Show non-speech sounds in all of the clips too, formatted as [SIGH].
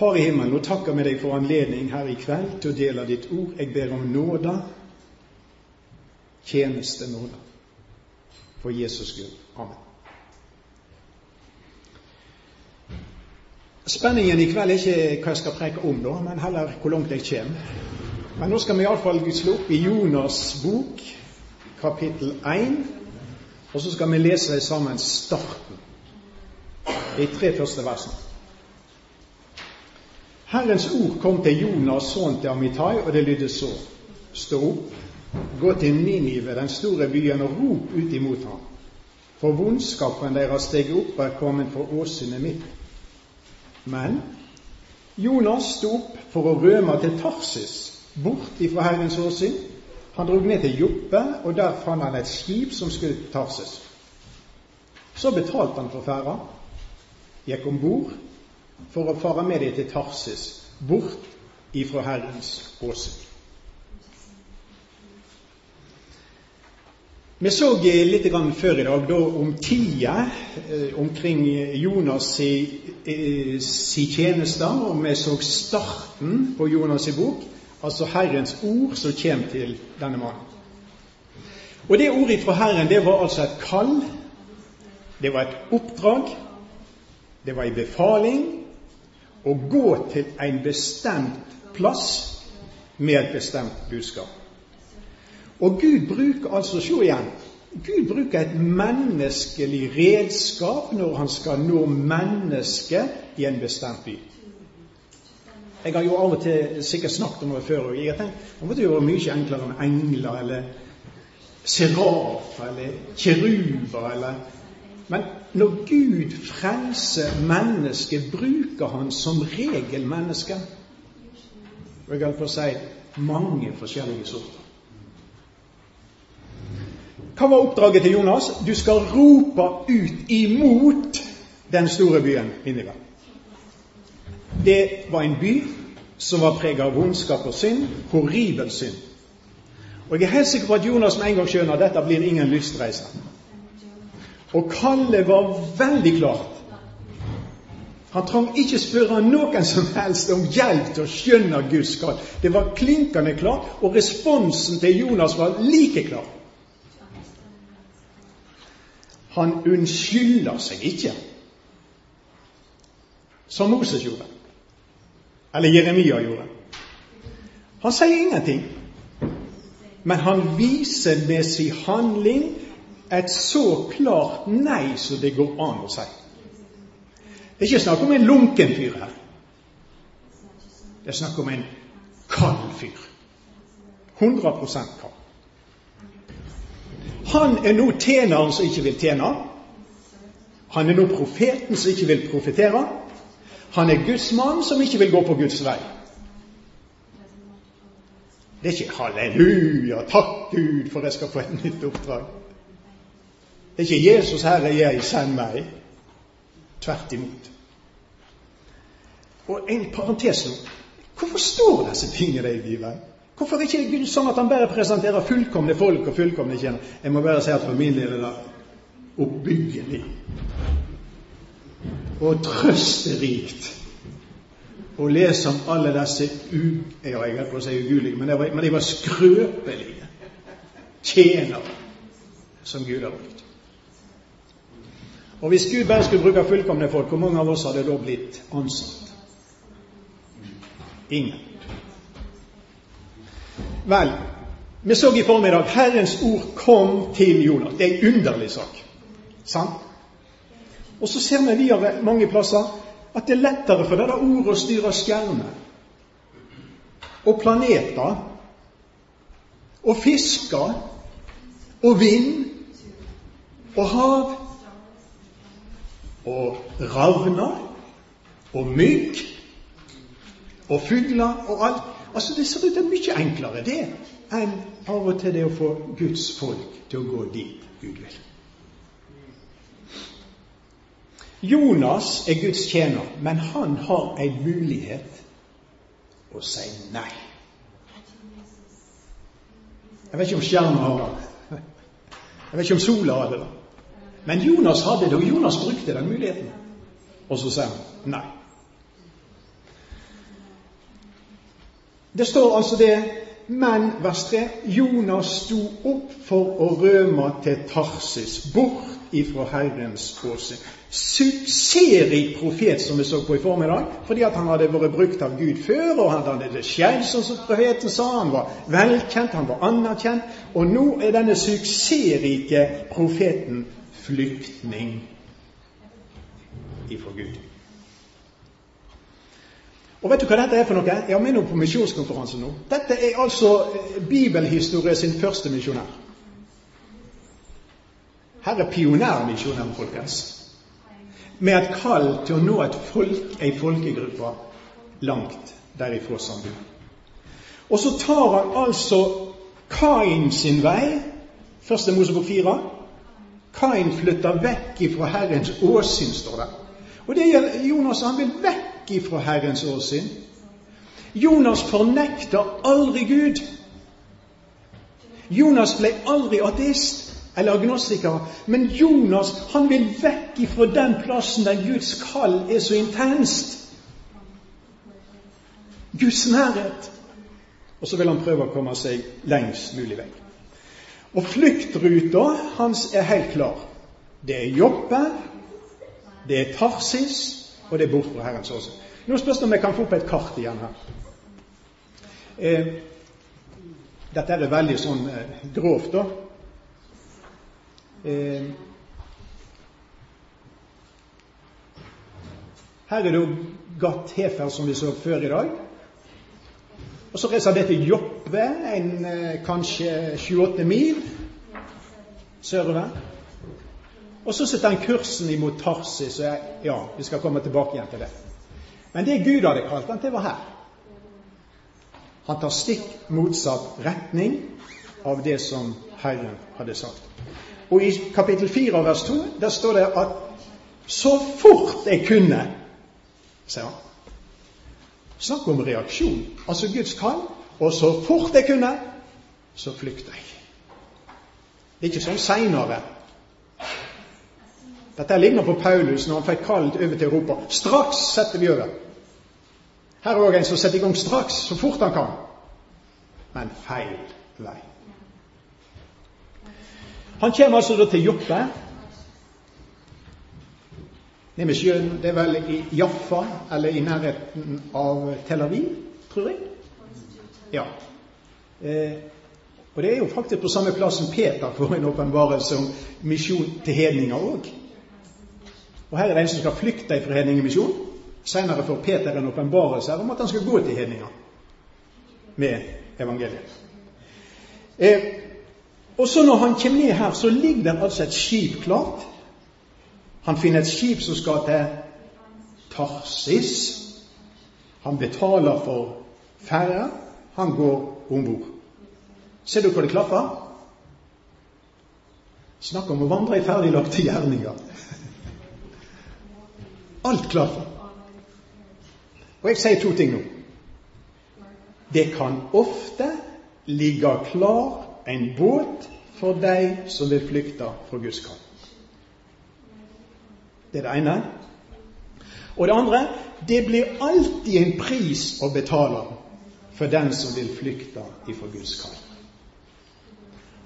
Far i himmelen, nå takker vi deg for anledning her i kveld til å dele ditt ord. Jeg ber om nåde, tjenestenåde, for Jesus Gud. Amen. Spenningen i kveld er ikke hva jeg skal preke om, da, men heller hvor langt jeg kommer. Men nå skal vi iallfall slå opp i Jonas' bok, kapittel 1, og så skal vi lese sammen starten, de tre første versene. Herrens ord kom til Jonas, sønn til Amitai, og det lydde så. Stå opp, gå til Ninive, den store byen, og rop ut imot ham. For vondskapen deres steg opp er kommet for åsynet mitt. Men Jonas sto opp for å rømme til Tarsis, bort ifra Herrens åsyn. Han drog ned til Joppe, og der fant han et skip som skulle til Tarsis. Så betalte han for ferda, gikk om bord for å fare med dem til Tarsis, bort ifra Herrens åsyn. Vi så litt før i dag da, om tida eh, omkring Jonas si, eh, si tjeneste, og vi så starten på Jonas' i bok, altså Herrens ord som kommer til denne mannen. Og Det ordet fra Herren det var altså et kall, det var et oppdrag, det var en befaling, å gå til en bestemt plass med et bestemt budskap. Og Gud bruker altså, se igjen, Gud bruker et menneskelig redskap når han skal nå mennesket i en bestemt by. Jeg har jo av og til sikkert snakket om det før, og jeg har tenkt det måtte jo være mye enklere med engler eller serafer eller kiruber eller Men når Gud frelser mennesket, bruker han som regel mennesker. Og jeg holdt på å si mange forskjellige sorter. Hva var oppdraget til Jonas? Du skal rope ut imot den store byen Ninive. Det var en by som var preget av vondskap og synd, horribel synd. Og jeg er helt sikker på at Jonas med en gang skjønner at dette blir ingen lystreise. Og kallet var veldig klart. Han trang ikke spørre noen som helst om hjelp til å skjønne Guds kall. Det var klinkende klart, og responsen til Jonas var like klar. Han unnskylder seg ikke, som Moses gjorde, eller Jeremia gjorde. Han sier ingenting, men han viser med sin handling et så klart nei som det går an å si. Det er ikke snakk om en lunken fyr her. Det er snakk om en kald fyr. 100% kald. Han er nå tjeneren som ikke vil tjene. Han er nå profeten som ikke vil profetere. Han er Guds mann som ikke vil gå på Guds vei. Det er ikke 'halleluja, takk Gud for jeg skal få et nytt oppdrag'. Det er ikke 'Jesus, Herre, jeg, send meg'. Tvert imot. Og en parentes nå. Hvorfor står disse tingene i Bibelen? Hvorfor er ikke Gud sånn at han bare presenterer fullkomne folk og fullkomne tjenere? Jeg må bare si at for min del er det oppbyggelig og trøsterikt å lese om alle disse u... Ja, jeg holdt på å si ugudelige, men, men de var skrøpelige tjenere som Gud har brukt. Og hvis Gud bare skulle bruke fullkomne folk, hvor mange av oss hadde da blitt ansatt? Ingen. Vel, vi så i formiddag Herrens ord kom til Jonas. Det er en underlig sak. Sant? Og så ser vi videre mange plasser at det er lettere for dette ordet å styre stjerner og planeter og fisker og vind og hav og ravner og mygg og fugler og alt. Altså Det ser ut til mye enklere det enn av og til det å få Guds folk til å gå dit Gud vil. Jonas er Guds tjener, men han har en mulighet å si nei. Jeg vet ikke om stjerna har det. Jeg vet ikke om sola har det. Men Jonas hadde det, og Jonas brukte den muligheten. Og så sa han nei. Det står altså det Men, vers 3, Jonas sto opp for å rømme til Tarsis, bort ifra Herrens åsyn. Suksessrik profet, som vi så på i formiddag, fordi at han hadde vært brukt av Gud før, og han hadde det skjedd, som profeten sa. Han var velkjent, han var anerkjent. Og nå er denne suksessrike profeten flyktning ifra Gud. Og vet du hva dette er for noe? Jeg er nå på misjonskonferanse nå. Dette er altså eh, bibelhistorie sin første misjonær. Her er pionermisjonæren, folkens. Med et kall til å nå et folk, ei folkegruppe langt derifra som du. Og så tar han altså Kain sin vei. Første Mosebok 4. Kain flytter vekk ifra Herrens åsyn, står det. Og det gjør Jonas. Han vil vekk ifra Herrens åsyn. Jonas fornekter aldri Gud. Jonas ble aldri ateist eller agnostiker, men Jonas han vil vekk ifra den plassen der Guds kall er så intenst. Guds nærhet. Og så vil han prøve å komme seg lengst mulig vekk. Og flyktruta hans er helt klar. Det er Joppe, det er Tarsis, og det er bort fra Herrens åse. Nå spørs det om jeg kan få opp et kart igjen her. Eh, dette er veldig sånn eh, grovt, da. Eh, her er det Gatt Hefer, som vi så før i dag. Og så reiser det til Joppe, en eh, kanskje sju-åtte mil sørover. Og så setter han kursen imot Tarsis, og ja, vi skal komme tilbake igjen til det. Men det Gud hadde kalt han til, var her. Han tar stikk motsatt retning av det som Herren hadde sagt. Og i kapittel 4 vers 2 der står det at så fort jeg kunne, sier han. Snakk om reaksjon. Altså Guds kall. Og så fort jeg kunne, så flykter jeg. Det er ikke sånn seinere. Dette ligner på Paulus når han fikk kalt over til Europa. Straks setter vi over. Her er òg en som setter i gang straks, så fort han kan. Men feil vei. Han kommer altså da til Joppe. Nede sjøen, det er vel i Jaffa, eller i nærheten av Tel Aviv, tror jeg. Ja. Eh, og det er jo faktisk på samme plass som Peter får en åpenbarelse om misjon til hedninger òg. Og her er det en som skal flykte fra hedningemisjon. Senere får Peter en åpenbarelse om at han skal gå til hedninger med evangeliet. Eh, og så når han kommer ned her, så ligger det altså et skip klart. Han finner et skip som skal til Tarsis. Han betaler for ferda. Han går om bord. Ser du hvor det klaffer? Snakk om å vandre i ferdiglagte gjerninger. Alt klaffer. Og jeg sier to ting nå. Det kan ofte ligge klar en båt for deg som vil flykte fra Guds kall. Det er det ene. Og det andre det blir alltid en pris å betale for den som vil flykte ifra Guds kall.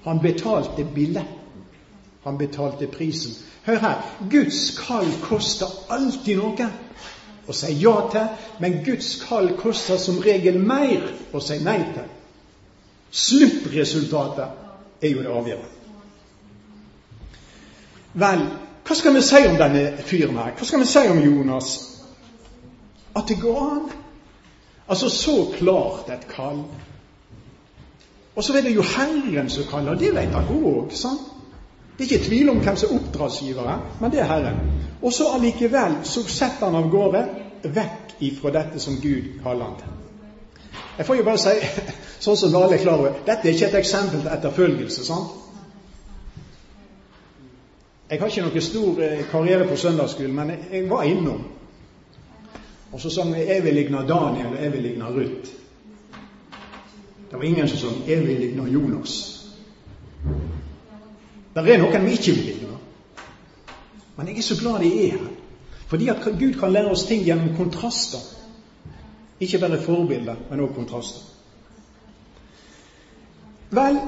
Han betalte billetten. Han betalte prisen. Hør her. Guds kall koster alltid noe å si ja til, men Guds kall koster som regel mer å si nei til. Sluttresultatet er jo det avgjørende. Vel, hva skal vi si om denne fyren her? Hva skal vi si om Jonas? At det går an. Altså så klart et kall. Og så er det jo Herren som kaller. Det vet han òg? Det er ikke tvil om hvem som er oppdragsgivere, men det er Herren. Og så allikevel så setter han av gårde vekk ifra dette som Gud kaller han til. Jeg får jo bare si, [LAUGHS] sånn som alle er klar over, dette er ikke et eksempel til etterfølgelse. sant? Jeg har ikke noen stor eh, karriere på søndagsskolen, men jeg var innom. Og så sang vi 'Jeg vil ligne Daniel', og 'Jeg vil ligne Ruth'. Det var ingen som sang 'Jeg vil ligne Jonas'. Det er noen vi ikke vil ligne. Men jeg er så glad de er her. Fordi at Gud kan lære oss ting gjennom kontraster. Ikke bare forbilder, men også kontraster. Vel,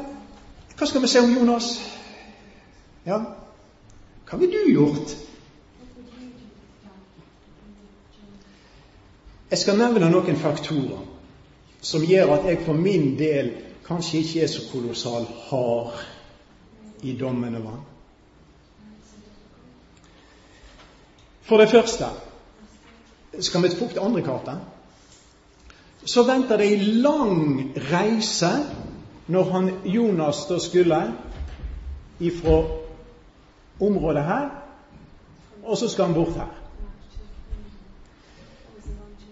hva skal vi se om Jonas? Ja, hva ville du gjort? Jeg skal nevne noen faktorer som gjør at jeg for min del kanskje ikke er så kolossal hard i dommen over ham. For det første skal vi fort andre kartet. Så venter det ei lang reise når han Jonas da skulle ifra området her, og så skal han bort her.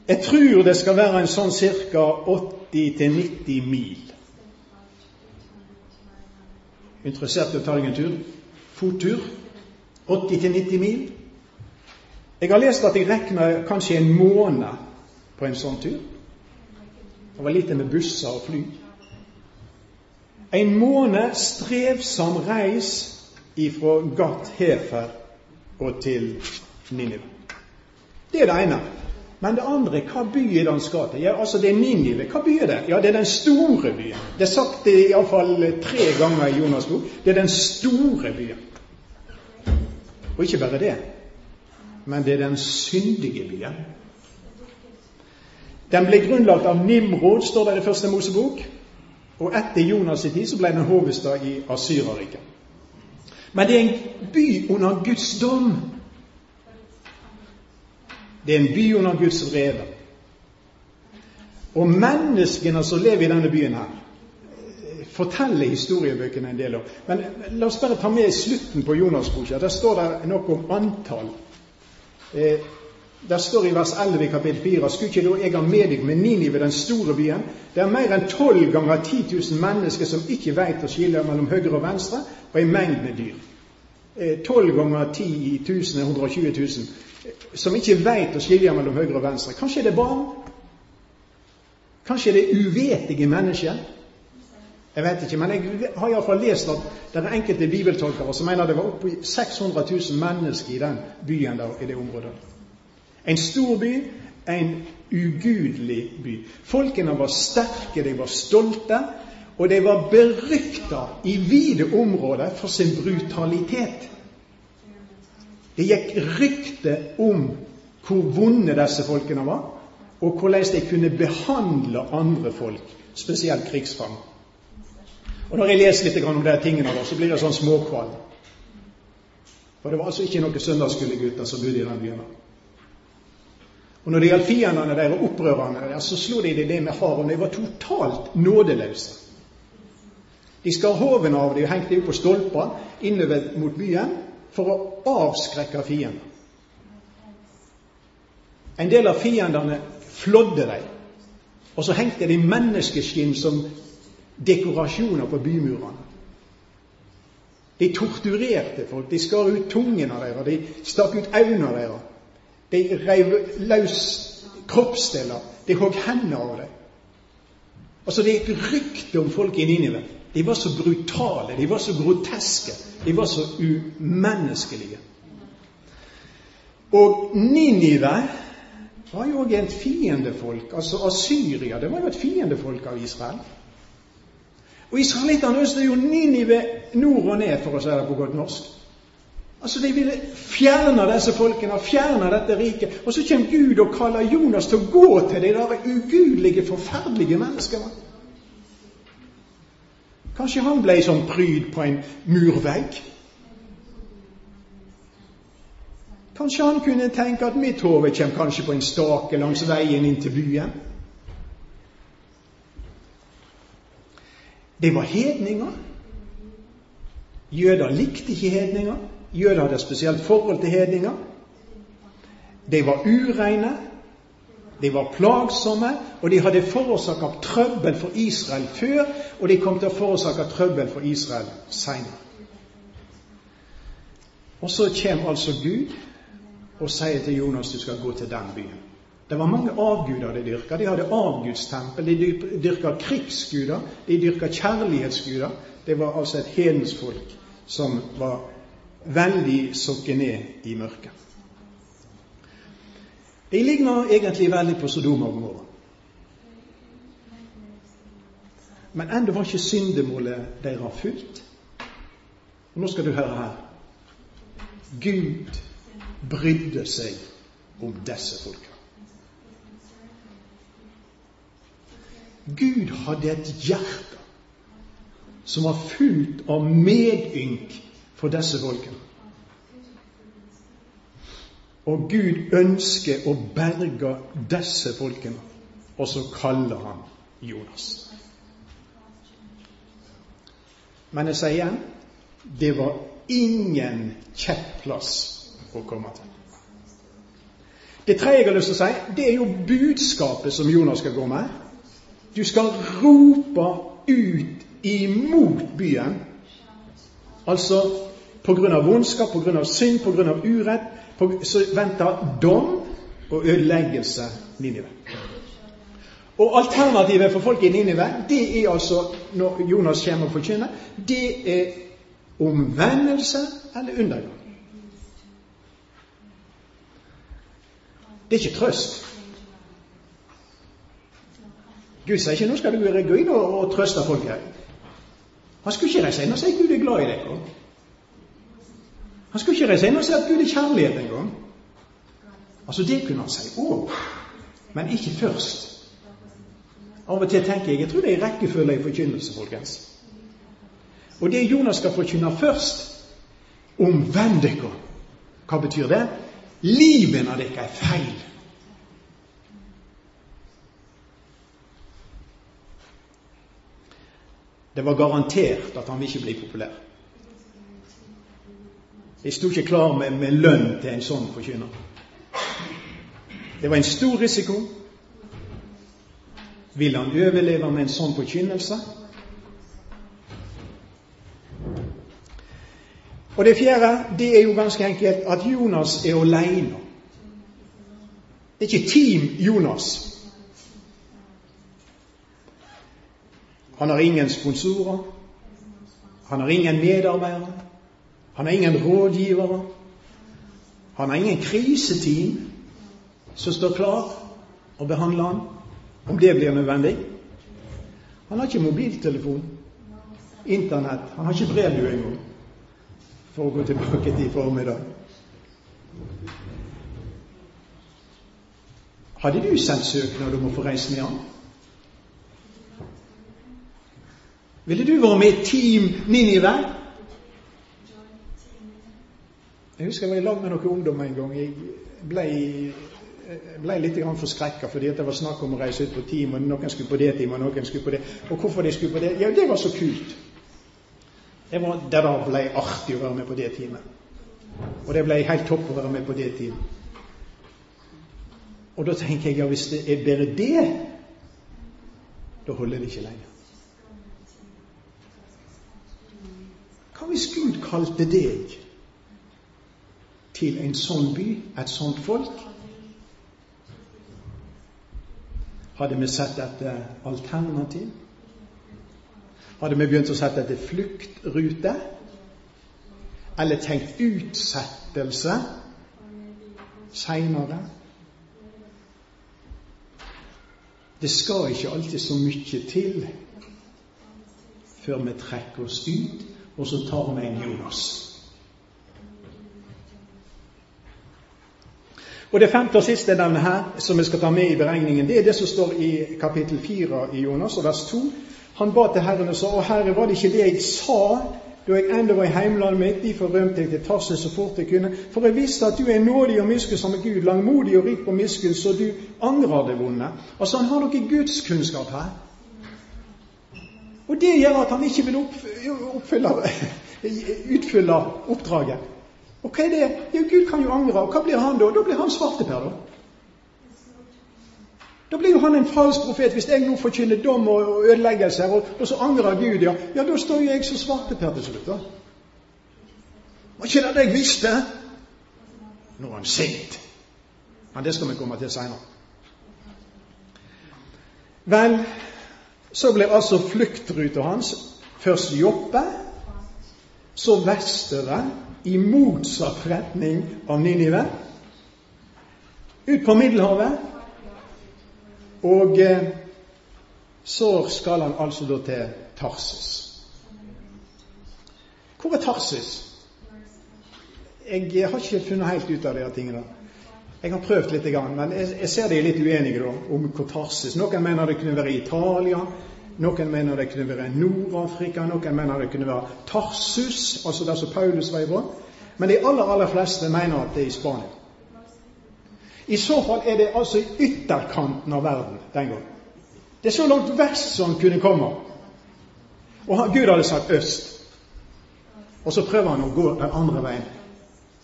Jeg tror det skal være en sånn ca. 80-90 mil. Interessert i å ta deg en tur? Fottur? 80-90 mil? Jeg har lest at jeg regner kanskje en måned på en sånn tur. Det var lite med busser og fly. En måned strevsom reis ifra Gat Hefer og til Ninive. Det er det ene. Men det andre, hva by er det han skal til? Ja, altså Det er Ninive. Hva by er det? Ja, det er den store byen. Det er sagt iallfall tre ganger i Jonas' bok. Det er den store byen. Og ikke bare det, men det er den syndige byen. Den ble grunnlagt av Nimrod, står det i Første Mosebok. Og etter Jonas' tid så ble den hovedstad i Asyreriket. Men det er en by under Guds dom. Det er en by under Guds vrede. Og menneskene som lever i denne byen her, forteller historiebøkene en del om. Men la oss bare ta med slutten på Jonas-boka. Der står det noe om antall. Eh, der står i vers 11 i kapittel 4 Skulle ikke da jeg ha med deg med Ninive, den store byen? Det er mer enn tolv ganger 10 000 mennesker som ikke veit å skille mellom høyre og venstre, og en mengde dyr. Eh, tolv ganger 10 i 1000 er 120 000 som ikke veit å skilje mellom høyre og venstre. Kanskje er det barn? Kanskje er det uvetige mennesker? Jeg vet ikke, men jeg har iallfall lest at det er enkelte bibeltolkere som mener det var oppi 600 000 mennesker i den byen der, i det området. En stor by, en ugudelig by. Folkene var sterke, de var stolte, og de var berykta i vide områder for sin brutalitet. Det gikk rykte om hvor vonde disse folkene var, og hvordan de kunne behandle andre folk, spesielt krigsfanger. Og Når jeg leser litt om de tingene, så blir det sånn småkvalm. For det var altså ikke noen søndagsskolegutter som bodde i den byen. Og Når det gjaldt fiendene deres, opprørerne, så slo de det med hard De var totalt nådeløse. De skar hoven av dem og hengte dem på stolper innover mot byen for å avskrekke fiendene. En del av fiendene flådde dem, og så hengte de menneskeskinn som dekorasjoner på bymurene. De torturerte folk, de skar ut tungen av deres, de stakk ut øynene deres. De reiv løs kroppsdeler, de hogg hendene av dem. Altså, Det gikk rykte om folk i Ninive. De var så brutale, de var så groteske, de var så umenneskelige. Og Ninive var jo òg et fiendefolk. Altså Asyria det var jo et fiendefolk av Israel. Og israelittene ønsket jo Ninive nord og ned, for å si det på godt norsk. Altså De ville fjerne disse folkene, fjerne dette riket. Og så kommer Gud og kaller Jonas til å gå til de der ugudelige, forferdelige menneskene. Kanskje han ble sånn pryd på en murvegg? Kanskje han kunne tenke at mitt hode kommer kanskje på en stake langs veien inn til byen? Det var hedninger. Jøder likte ikke hedninger. Jøder hadde et spesielt forhold til hedninger. De var ureine. De var plagsomme, og de hadde forårsaka trøbbel for Israel før, og de kom til å forårsake trøbbel for Israel seinere. Og så kommer altså Gud og sier til Jonas du skal gå til den byen. Det var mange avguder de dyrka. De hadde avgudstempel, de dyrka krigsguder, de dyrka kjærlighetsguder. Det var altså et hedensfolk som var veldig sokket ned i mørket. Jeg ligner egentlig veldig på Sodoma og Gomorra. Men ennå var ikke syndemålet deres fullt. Og nå skal du høre her. Gud brydde seg om disse folka. Gud hadde et hjerte som var fullt av medynk for disse folkene. Og Gud ønsker å berge disse folkene, og så kaller han Jonas. Men jeg sier igjen det var ingen kjekk å komme til. Det tredje jeg har lyst til å si, det er jo budskapet som Jonas skal gå med. Du skal rope ut imot byen. Altså av vondskap, av synd, av urett, på, så venter dom og ødeleggelse Ninive. Og alternativet for folk i Ninive, det er altså, når Jonas kommer og forkynner, det er omvendelse eller undergang. Det er ikke trøst. Gud sier ikke 'nå skal du gå inn og, og trøste folk her'. Han skulle ikke reise inn og si Gud er glad i deg. Han skulle ikke reise inn og si at Gud er kjærlighet engang. Altså, det kunne han si òg, men ikke først. Av og til tenker jeg jeg tror det er rekkefølge i forkynnelse, folkens. Og det Jonas skal forkynne først, omvend dere. Hva betyr det? Livet av dere er feil. Det var garantert at han ikke bli populær. Jeg sto ikke klar med, med lønn til en sånn forkynner. Det var en stor risiko. Vil han overleve med en sånn forkynnelse? Og det fjerde det er jo ganske enkelt at Jonas er aleine. Det er ikke Team Jonas. Han har ingen sponsorer. Han har ingen medarbeidere. Han har ingen rådgivere. Han har ingen kriseteam som står klar og behandler han om det blir nødvendig. Han har ikke mobiltelefon, Internett. Han har ikke brevdue engang, for å gå tilbake til i formiddag. Hadde du sendt søknad om å få reise med han? Ville du vært med i Team Ninive? Jeg husker jeg var i lag med noen ungdommer en gang. Jeg ble, ble litt forskrekka fordi det var snakk om å reise ut på team, og noen skulle på det teamet, og noen skulle på det. Og hvorfor de skulle på det? Ja, det var så kult. Det, var, det da ble artig å være med på det teamet. Og det ble helt topp å være med på det teamet. Og da tenker jeg ja, hvis det er bare det, da holder det ikke lenger. Hva hvis Gud kalte deg til en sånn by, et sånt folk? Hadde vi sett etter alternativ? Hadde vi begynt å sette etter fluktrute? Eller tenkt utsettelse seinere? Det skal ikke alltid så mye til før vi trekker oss ut og så tar vi en Jonas. Og Det femte og siste jeg nevner her, som vi skal ta med i beregningen, det er det som står i kapittel 4 i Jonas, og vers 2. Han ba til Herren og sa, Å Herre, var det ikke det jeg sa da jeg ennå var i heimlandet mitt? Derfor rømte jeg til Tarsis så fort jeg kunne. For jeg visste at du er nådig og miskunnsom Gud, langmodig og rik på miskunn, så du angrer det vonde. Altså, han har noe gudskunnskap her. Og det gjør at han ikke vil oppfylle, [LAUGHS] utfylle oppdraget. Og hva er det? Jo, Gud kan jo angre. Og hva blir han da? Da blir han svarteper, da. Da blir jo han en falsk profet hvis jeg nå forkynner dom og ødeleggelser, og, og, så angrer Gud. Ja, ja da står jo jeg som svarteper til slutt, da. Var ikke det jeg visste? Nå er han sint. Men det skal vi komme til seinere. Vel, så ble altså fluktruta hans først Joppe, så vestover i motsatt retning av Ninive, ut på Middelhavet. Og eh, så skal han altså da til Tarsis. Hvor er Tarsis? Jeg har ikke funnet helt ut av de tingene. Jeg har prøvd litt, men jeg ser de er litt uenige om hvor Tarsis. Noen mener det kunne være i Italia, noen mener det kunne være Nord-Afrika, noen mener det kunne være Tarsus, altså der som Paulus var ifra. Men de aller, aller fleste mener at det er i Spania. I så fall er det altså i ytterkanten av verden den gangen. Det er så langt vest som kunne komme. Og Gud hadde sagt øst. Og så prøver han å gå den andre veien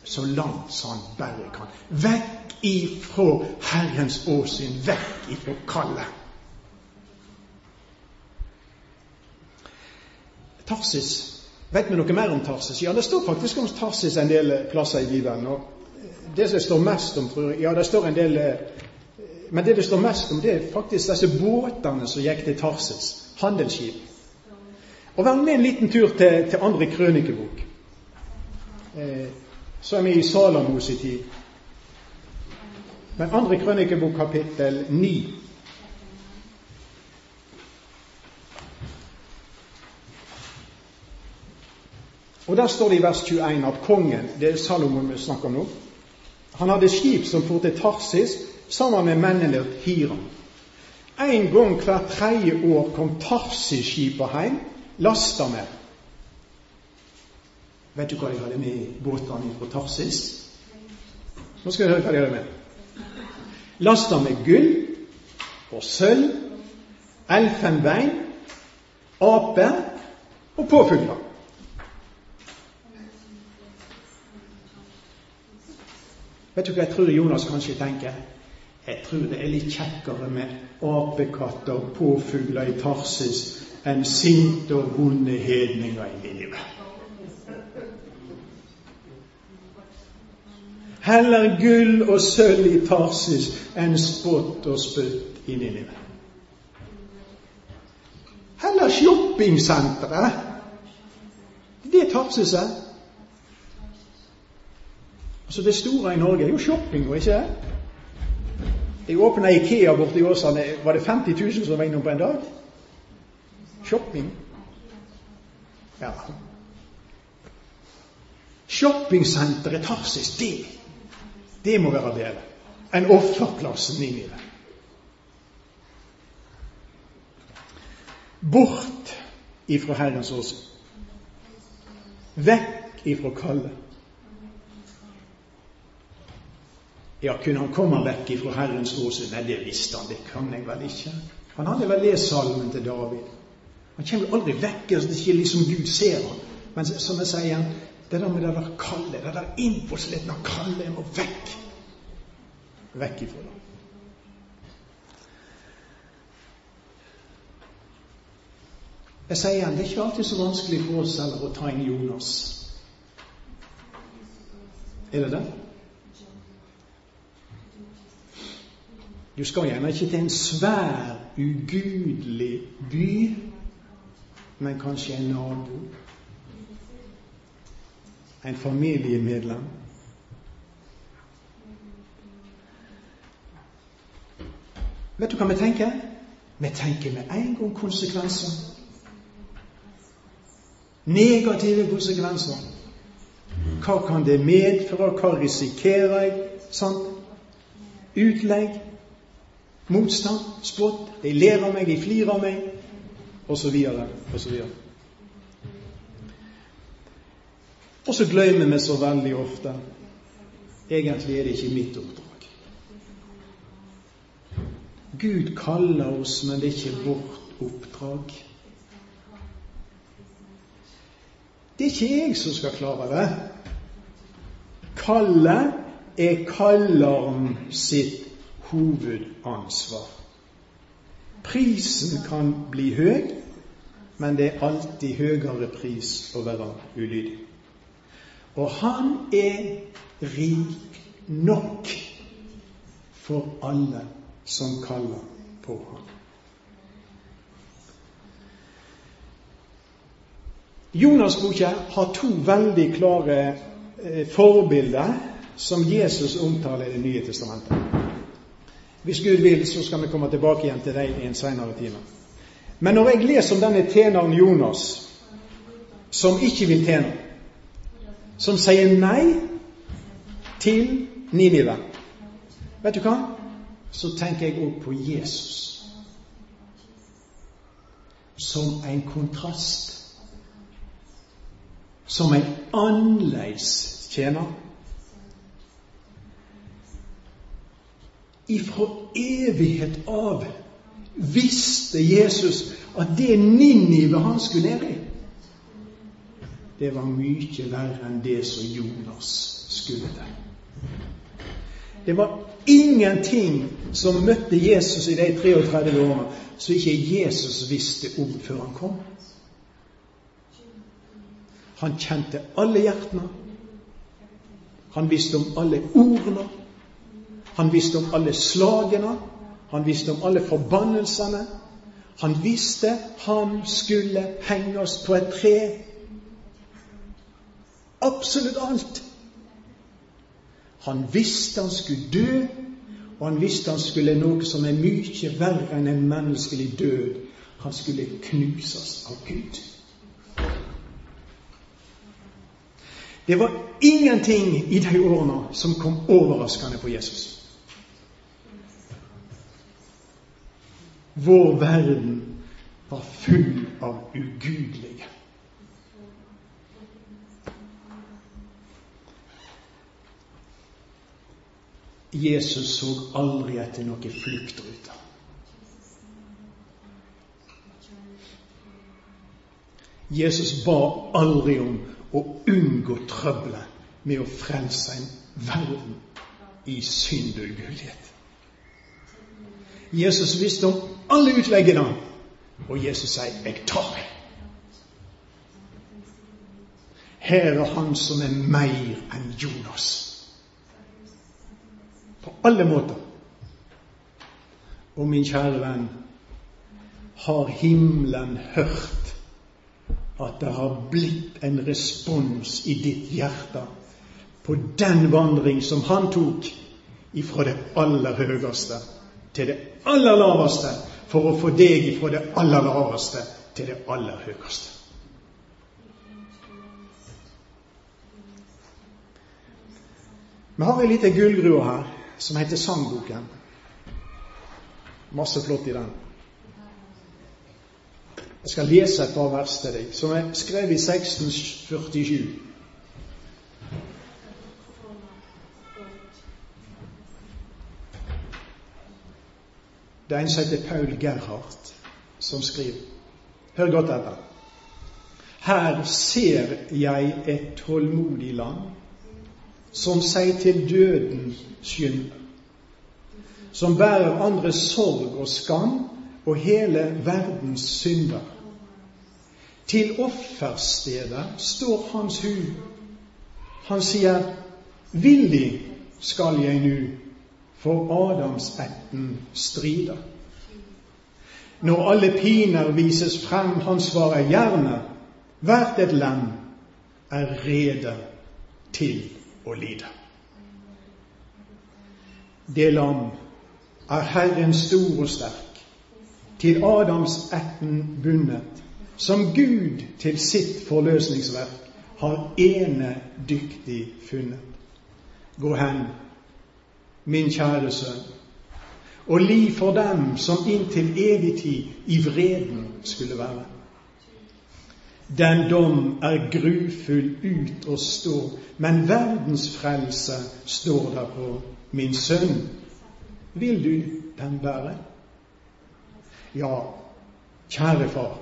så langt som han bare kan. Vekk ifra Herrens åsyn, vekk ifra kallet. Tarsis. Vet vi noe mer om Tarsis? Ja, det står faktisk om Tarsis en del plasser i Bibelen. og det som det står mest om, tror jeg Ja, det står en del eh, Men det det står mest om, det er faktisk disse båtene som gikk til Tarsis. Handelsskip. Og vær med en liten tur til, til andre krønikebok. Eh, så er vi i Salamos i tid. Men andre krønikebok kapittel 9. Og Der står det i vers 21 at kongen Det er Salomon vi snakker om nå. Han hadde skip som for til Tarsis sammen med mennene Hiram. En gang hvert tredje år kom Tarsis-skipa hjem, lasta med. Vet du hva de hadde med i båtene fra Tarsis? Nå skal jeg høre hva de hadde med. Lasta med gull og sølv, elfenbein, aper og påfugler. Vet du hva jeg tror Jonas kanskje tenker? Jeg tror det er litt kjekkere med apekatter og påfugler i Tarsis enn sinte og vonde hedninger i Ninive. Heller gull og sølv i Tarsis enn spott og spytt i Ninive. Heller shoppingsentre. Det er. Altså Det store i Norge er jo shoppinga, ikke det? Jeg åpna Ikea borte i Åsane. Var det 50 000 som var innom på en dag? Shopping. Ja. Shoppingsenteret Tarsis, det, det må være bedre enn offerplassen inni det. Bort ifra Herrens åsyn. Vekk ifra kallet. Ja, kunne han komme vekk ifra Herrens åsyn? Nei, det visste han, det kan jeg vel ikke. Han hadde vel lest salmen til David. Han kommer aldri vekk hvis det ikke liksom Gud ser ham. Men som jeg sier, det der med det der kalde, det der innforslitne kalde, jeg må vekk. Vekk ifra det. Jeg sier igjen, det er ikke alltid så vanskelig for oss heller å ta inn Jonas. Er det det? Du skal gjerne ikke til en svær, ugudelig by, men kanskje en nabo. En familiemedlem. Vet du hva vi tenker? Vi tenker med en gang konsekvenser. Negative konsekvenser. Hva kan det medføre? Hva risikerer jeg? Sant? Utlegg motstand, spott. De ler av meg, de flirer av meg, osv. osv. Og så glemmer vi så veldig ofte egentlig er det ikke mitt oppdrag. Gud kaller oss, men det er ikke vårt oppdrag. Det er ikke jeg som skal klare det. Kallet er kalleren sitt hovedansvar. Prisen kan bli høy, men det er alltid høyere pris å være ulydig. Og han er rik nok for alle som kaller på ham. Jonas-boka har to veldig klare eh, forbilder som Jesus omtaler i Det nye testamentet. Hvis Gud vil, så skal vi komme tilbake igjen til deg i en senere time. Men når jeg leser om denne tjeneren Jonas, som ikke vil tjene, som sier nei til Ninive Vet du hva? Så tenker jeg òg på Jesus som en kontrast. Som en annerledes tjener. Ifra evighet av visste Jesus at det Ninive han skulle ned i, det var mye verre enn det som Jonas skulle til. Det var ingenting som møtte Jesus i de 33 årene som ikke Jesus visste om før han kom. Han kjente alle hjertene. Han visste om alle ordene. Han visste om alle slagene. Han visste om alle forbannelsene. Han visste han skulle henges på et tre Absolutt alt. Han visste han skulle dø, og han visste han skulle noe som er mye verre enn en menneskelig død. Han skulle knuses av Gud. Det var ingenting i de årene som kom overraskende på Jesus. Vår verden var full av ugudelige. Jesus så aldri etter noen fluktrute. Jesus ba aldri om å unngå trøbbelet med å frelse en verden i synd og ugudelighet. Jesus visste om alle utleggene, og Jesus sier 'Jeg tar det'. Her er han som er mer enn Jonas. På alle måter. Og min kjære venn, har himmelen hørt at det har blitt en respons i ditt hjerte på den vandring som han tok ifra det aller høyeste til det aller laveste, for å få deg ifra det aller laveste til det aller høyeste. Vi har ei lita gullgrue her som heter Sangboken. Masse flott i den. Jeg skal lese et par vers til deg, som er skrevet i 1647. Det er en som heter Paul Gerhardt, som skriver. Hør godt etter. Her ser jeg et tålmodig land som seg til døden skynder, som bærer andres sorg og skam og hele verdens synder. Til offerstedet står hans hu. Han sier, villig skal jeg nu for Adamsetten strider. Når alle piner vises frem, han svarer gjerne, hvert et land er rede til å lide. Det lam er Herren stor og sterk, til Adams ætten bundet, som Gud til sitt forløsningsverk har ene dyktig funnet. Gå hen, min kjære sønn, og li for dem som inntil evig tid i vreden skulle være. Den dom er grufull ut å stå, men verdens frelse står der på. Min sønn, vil du den bære? Ja, kjære far,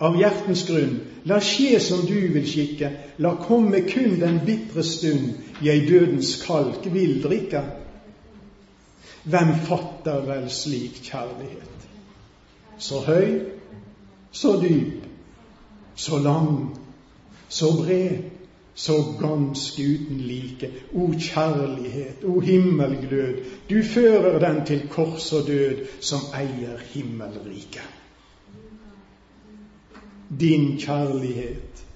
av hjertens grunn, la skje som du vil skikke, la komme kun den bitre stund jeg dødens kalk vil drikke. Hvem fatter vel slik kjærlighet? Så høy, så dyp, så lang, så bred, så ganske uten like. O kjærlighet, o himmelglød, du fører den til kors og død som eier himmelriket. Din kjærlighet,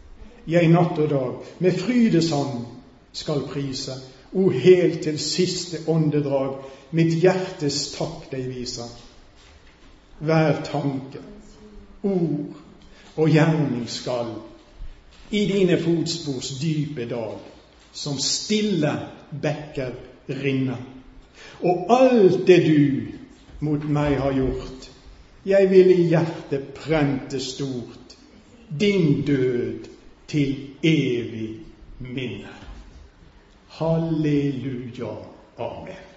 jeg natt og dag med frydesand skal prise. O helt til siste åndedrag, mitt hjertes takk deg viser. Hver tanke, ord og gjerning skal i dine fotspors dype dal, som stille bekker rinne. Og alt det du mot meg har gjort, jeg vil i hjertet prente stort, din død til evig minne. Halleluja. Amen.